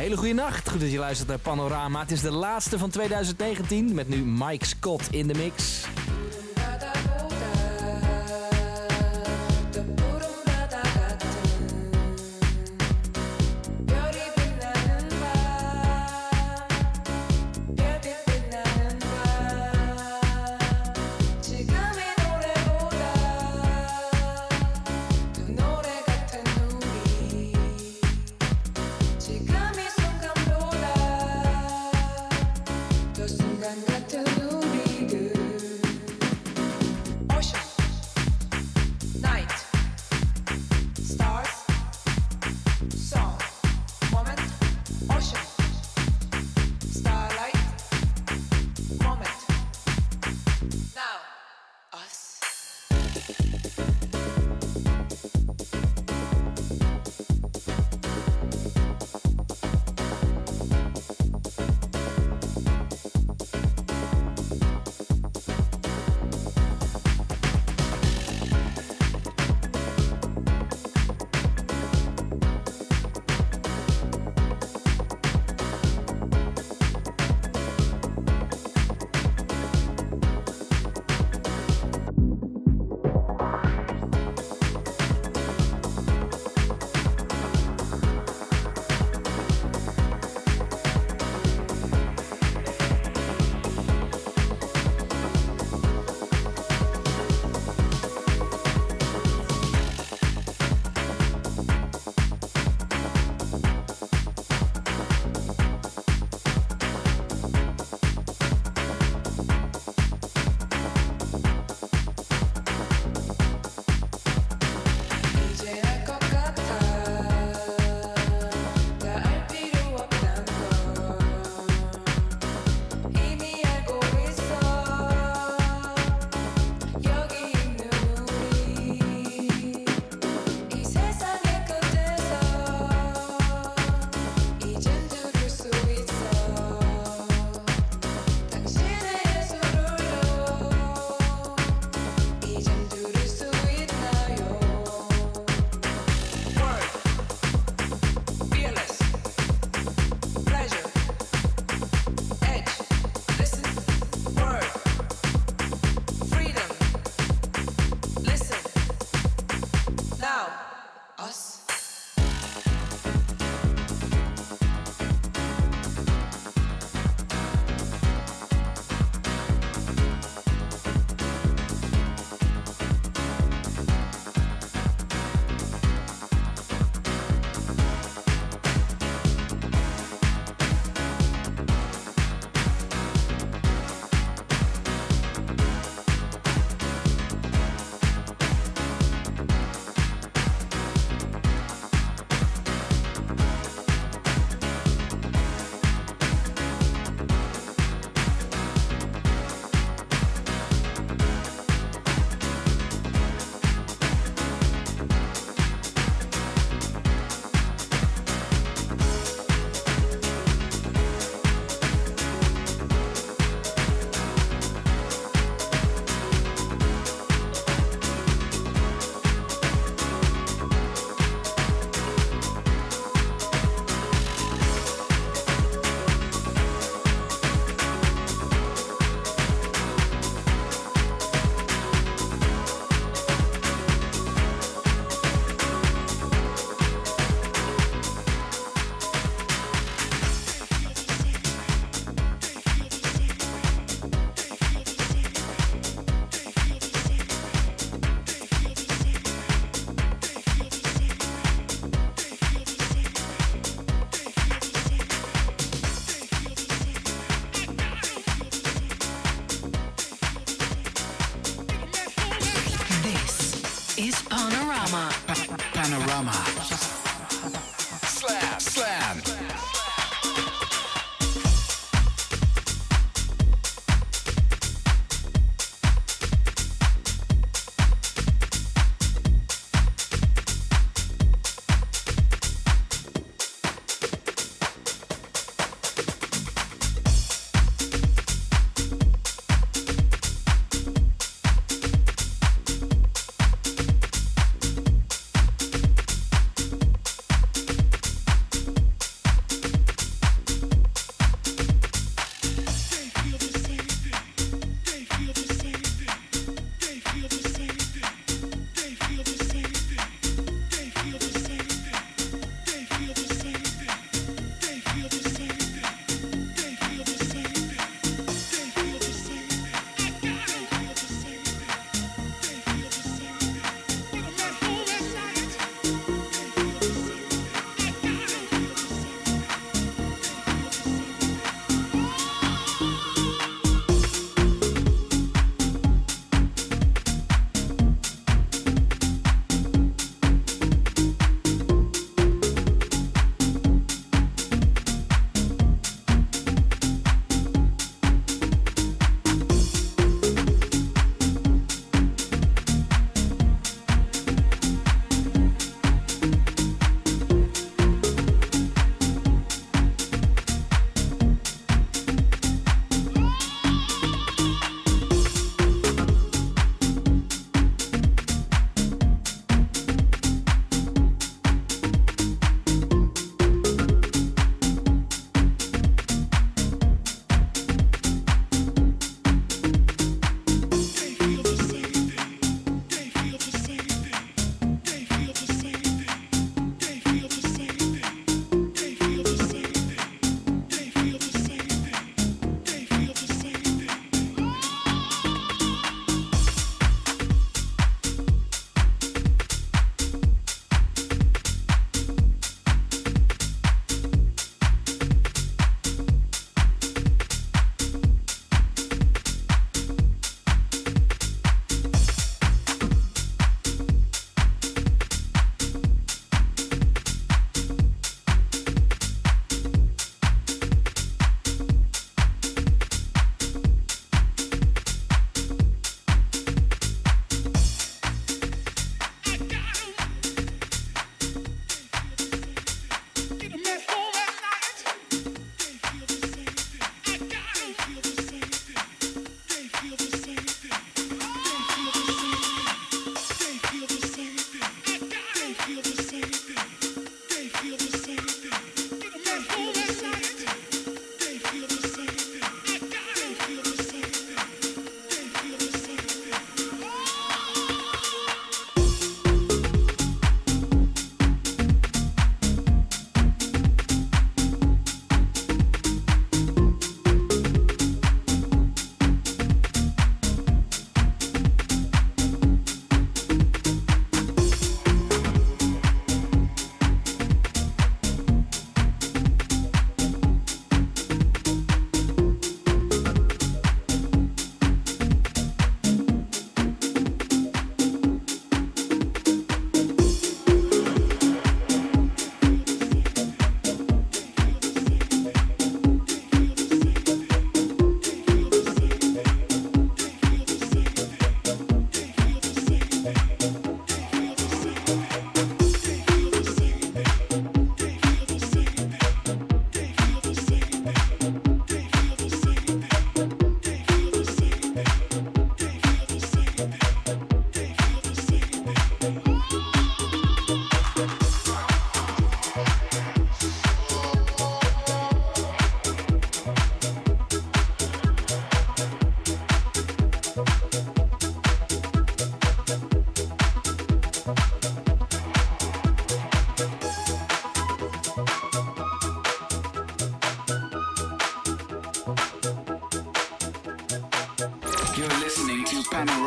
Hele goede nacht. Goed dat je luistert naar Panorama. Het is de laatste van 2019 met nu Mike Scott in de mix.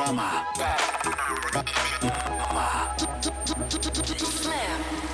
To Panorama. Slam.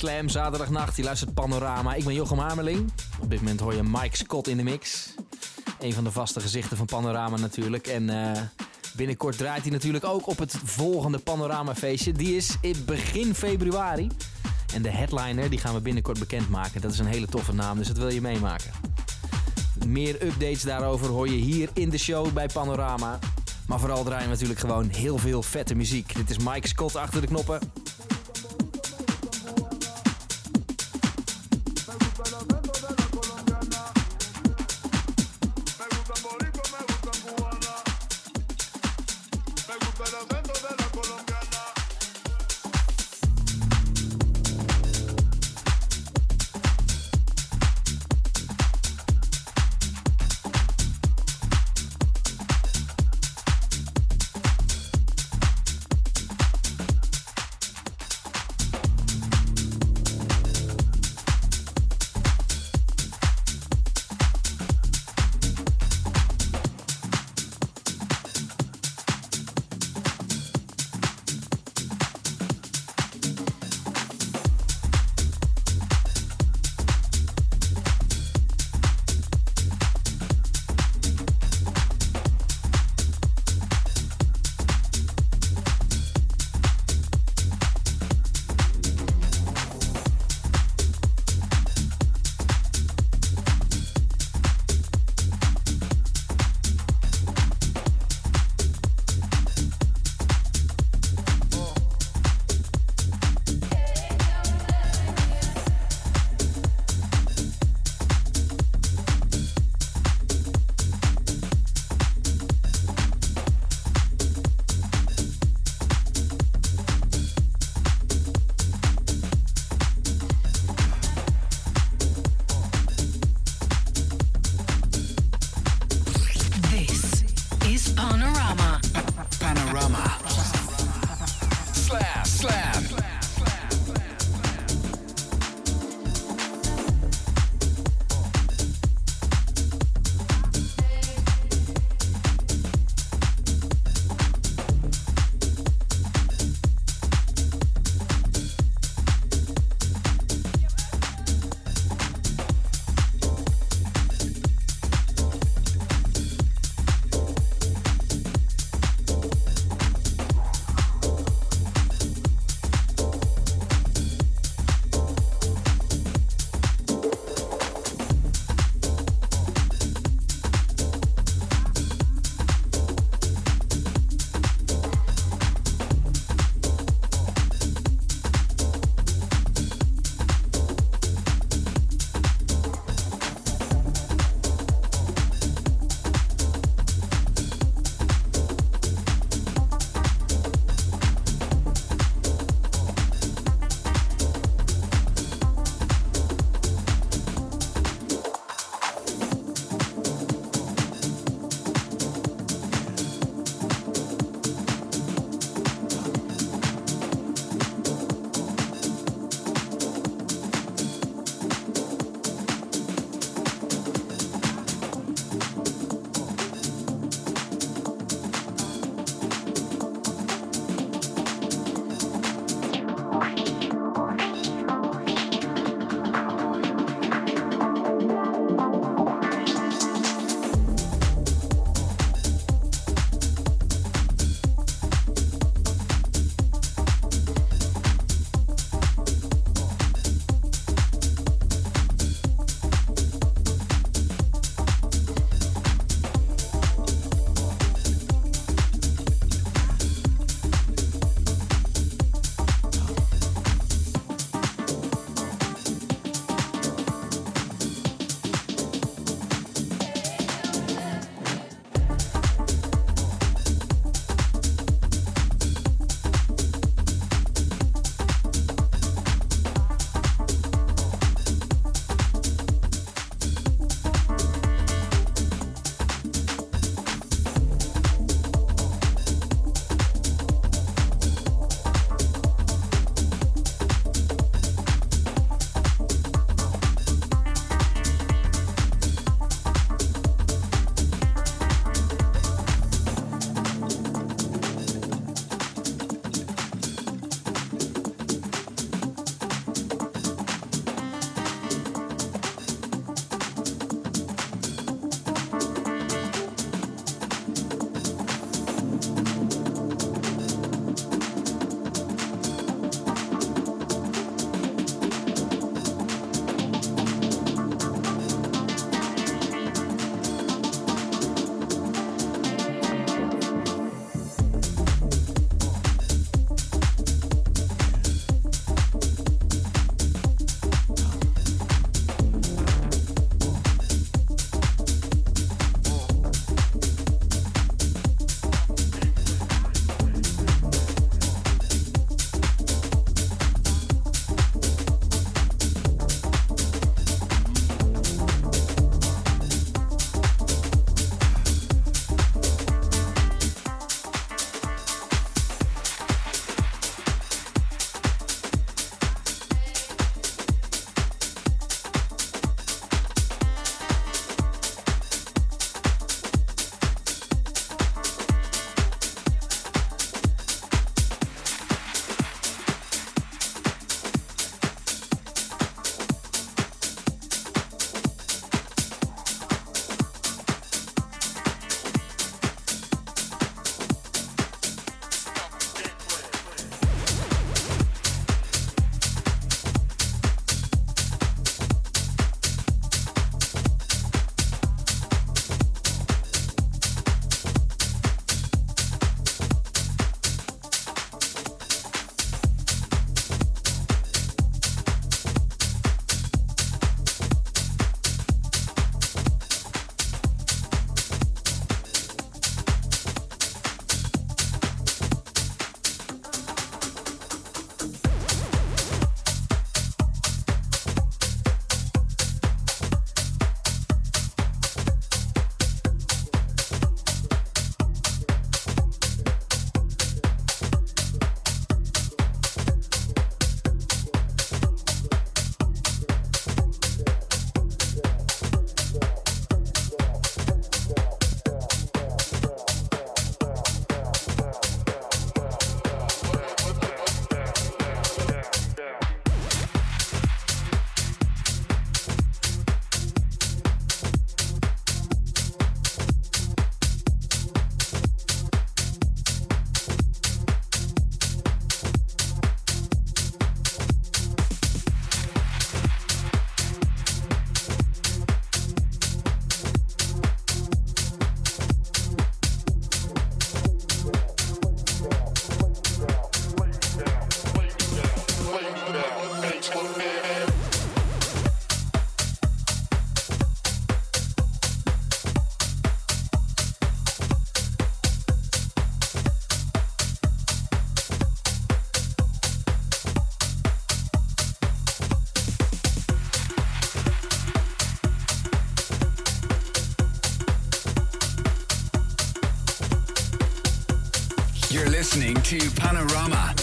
Slam, zaterdagnacht. Je luistert Panorama. Ik ben Jochem Hamerling. Op dit moment hoor je Mike Scott in de mix. Een van de vaste gezichten van Panorama natuurlijk. En eh, binnenkort draait hij natuurlijk ook op het volgende Panorama feestje. Die is in begin februari. En de headliner die gaan we binnenkort bekendmaken. Dat is een hele toffe naam, dus dat wil je meemaken. Meer updates daarover hoor je hier in de show bij Panorama. Maar vooral draaien we natuurlijk gewoon heel veel vette muziek. Dit is Mike Scott achter de knoppen. Listening to Panorama.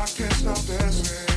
I can't stop dancing.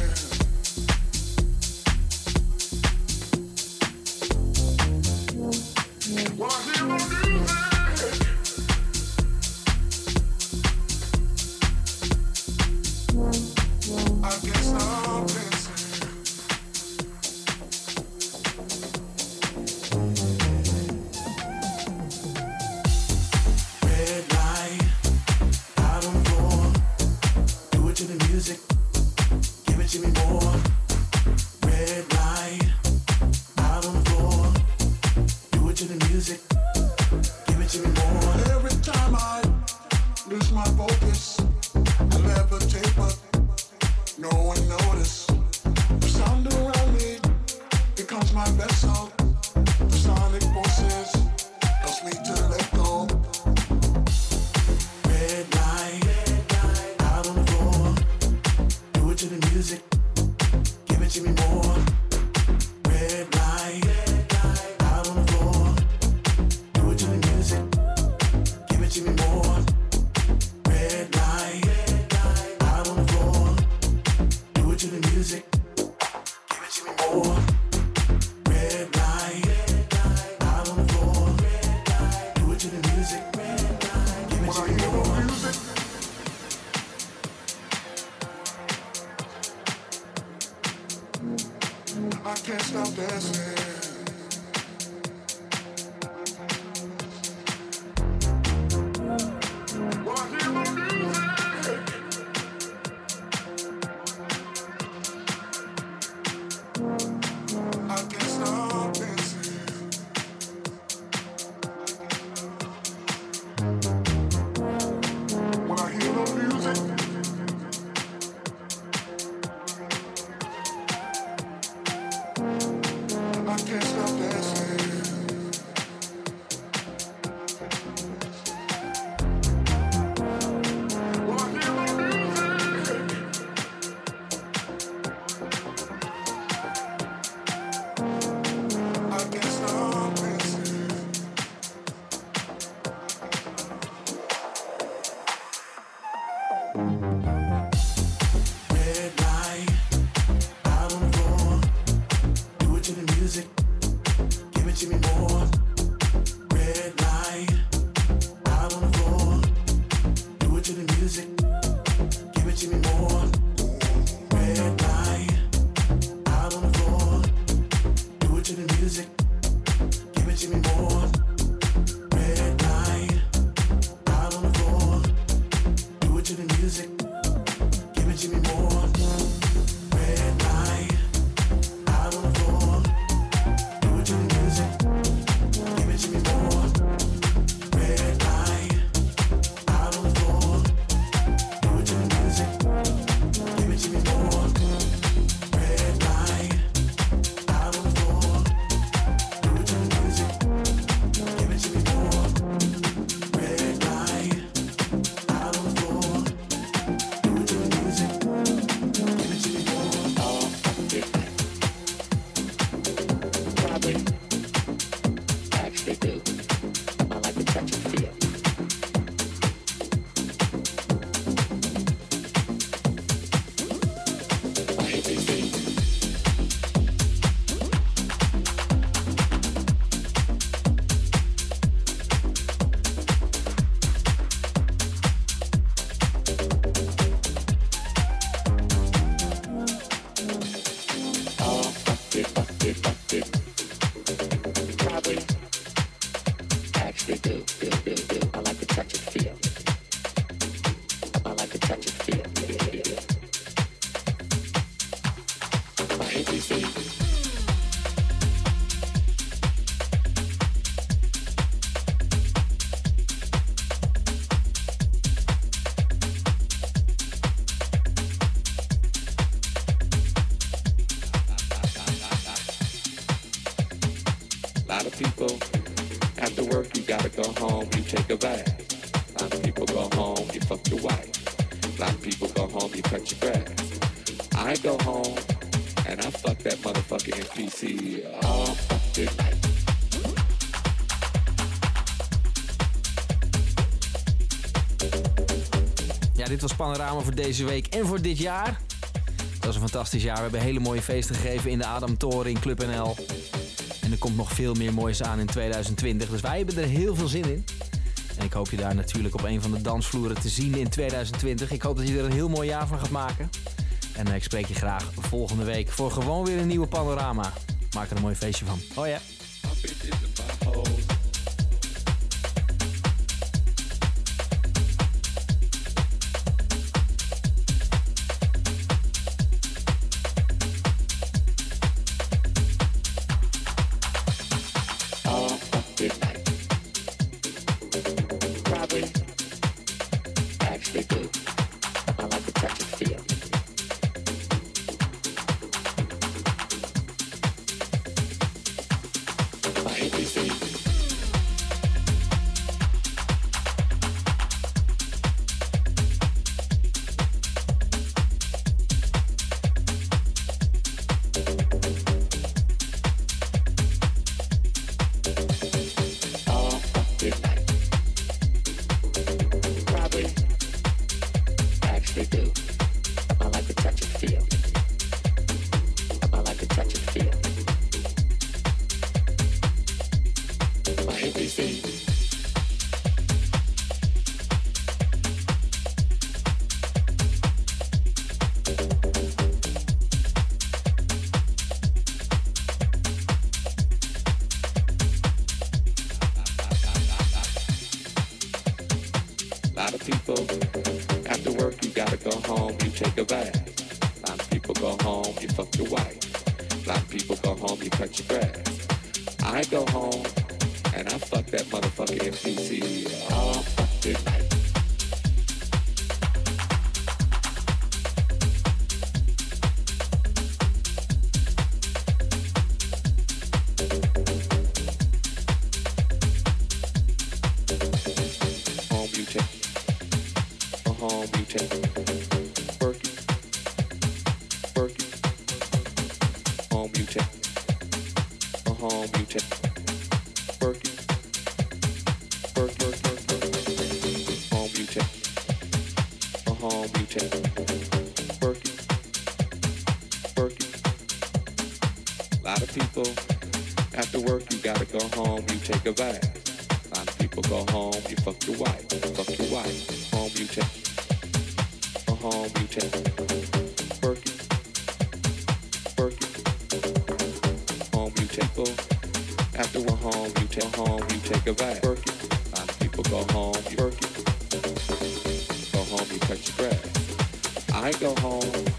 Was Panorama voor deze week en voor dit jaar. Het was een fantastisch jaar. We hebben hele mooie feesten gegeven in de Adam Toren in Club NL. En er komt nog veel meer moois aan in 2020. Dus wij hebben er heel veel zin in. En ik hoop je daar natuurlijk op een van de dansvloeren te zien in 2020. Ik hoop dat je er een heel mooi jaar van gaat maken. En eh, ik spreek je graag volgende week voor gewoon weer een nieuwe panorama. Maak er een mooi feestje van. Oh ja. You take, work it. A lot of people after work you gotta go home, you take a bath. A lot of people go home, you fuck your wife, fuck your wife. Home you take, go home you take, work it. Home you take, go. After we're home, you take home, you take a bath, it. A lot of people go home, you I go home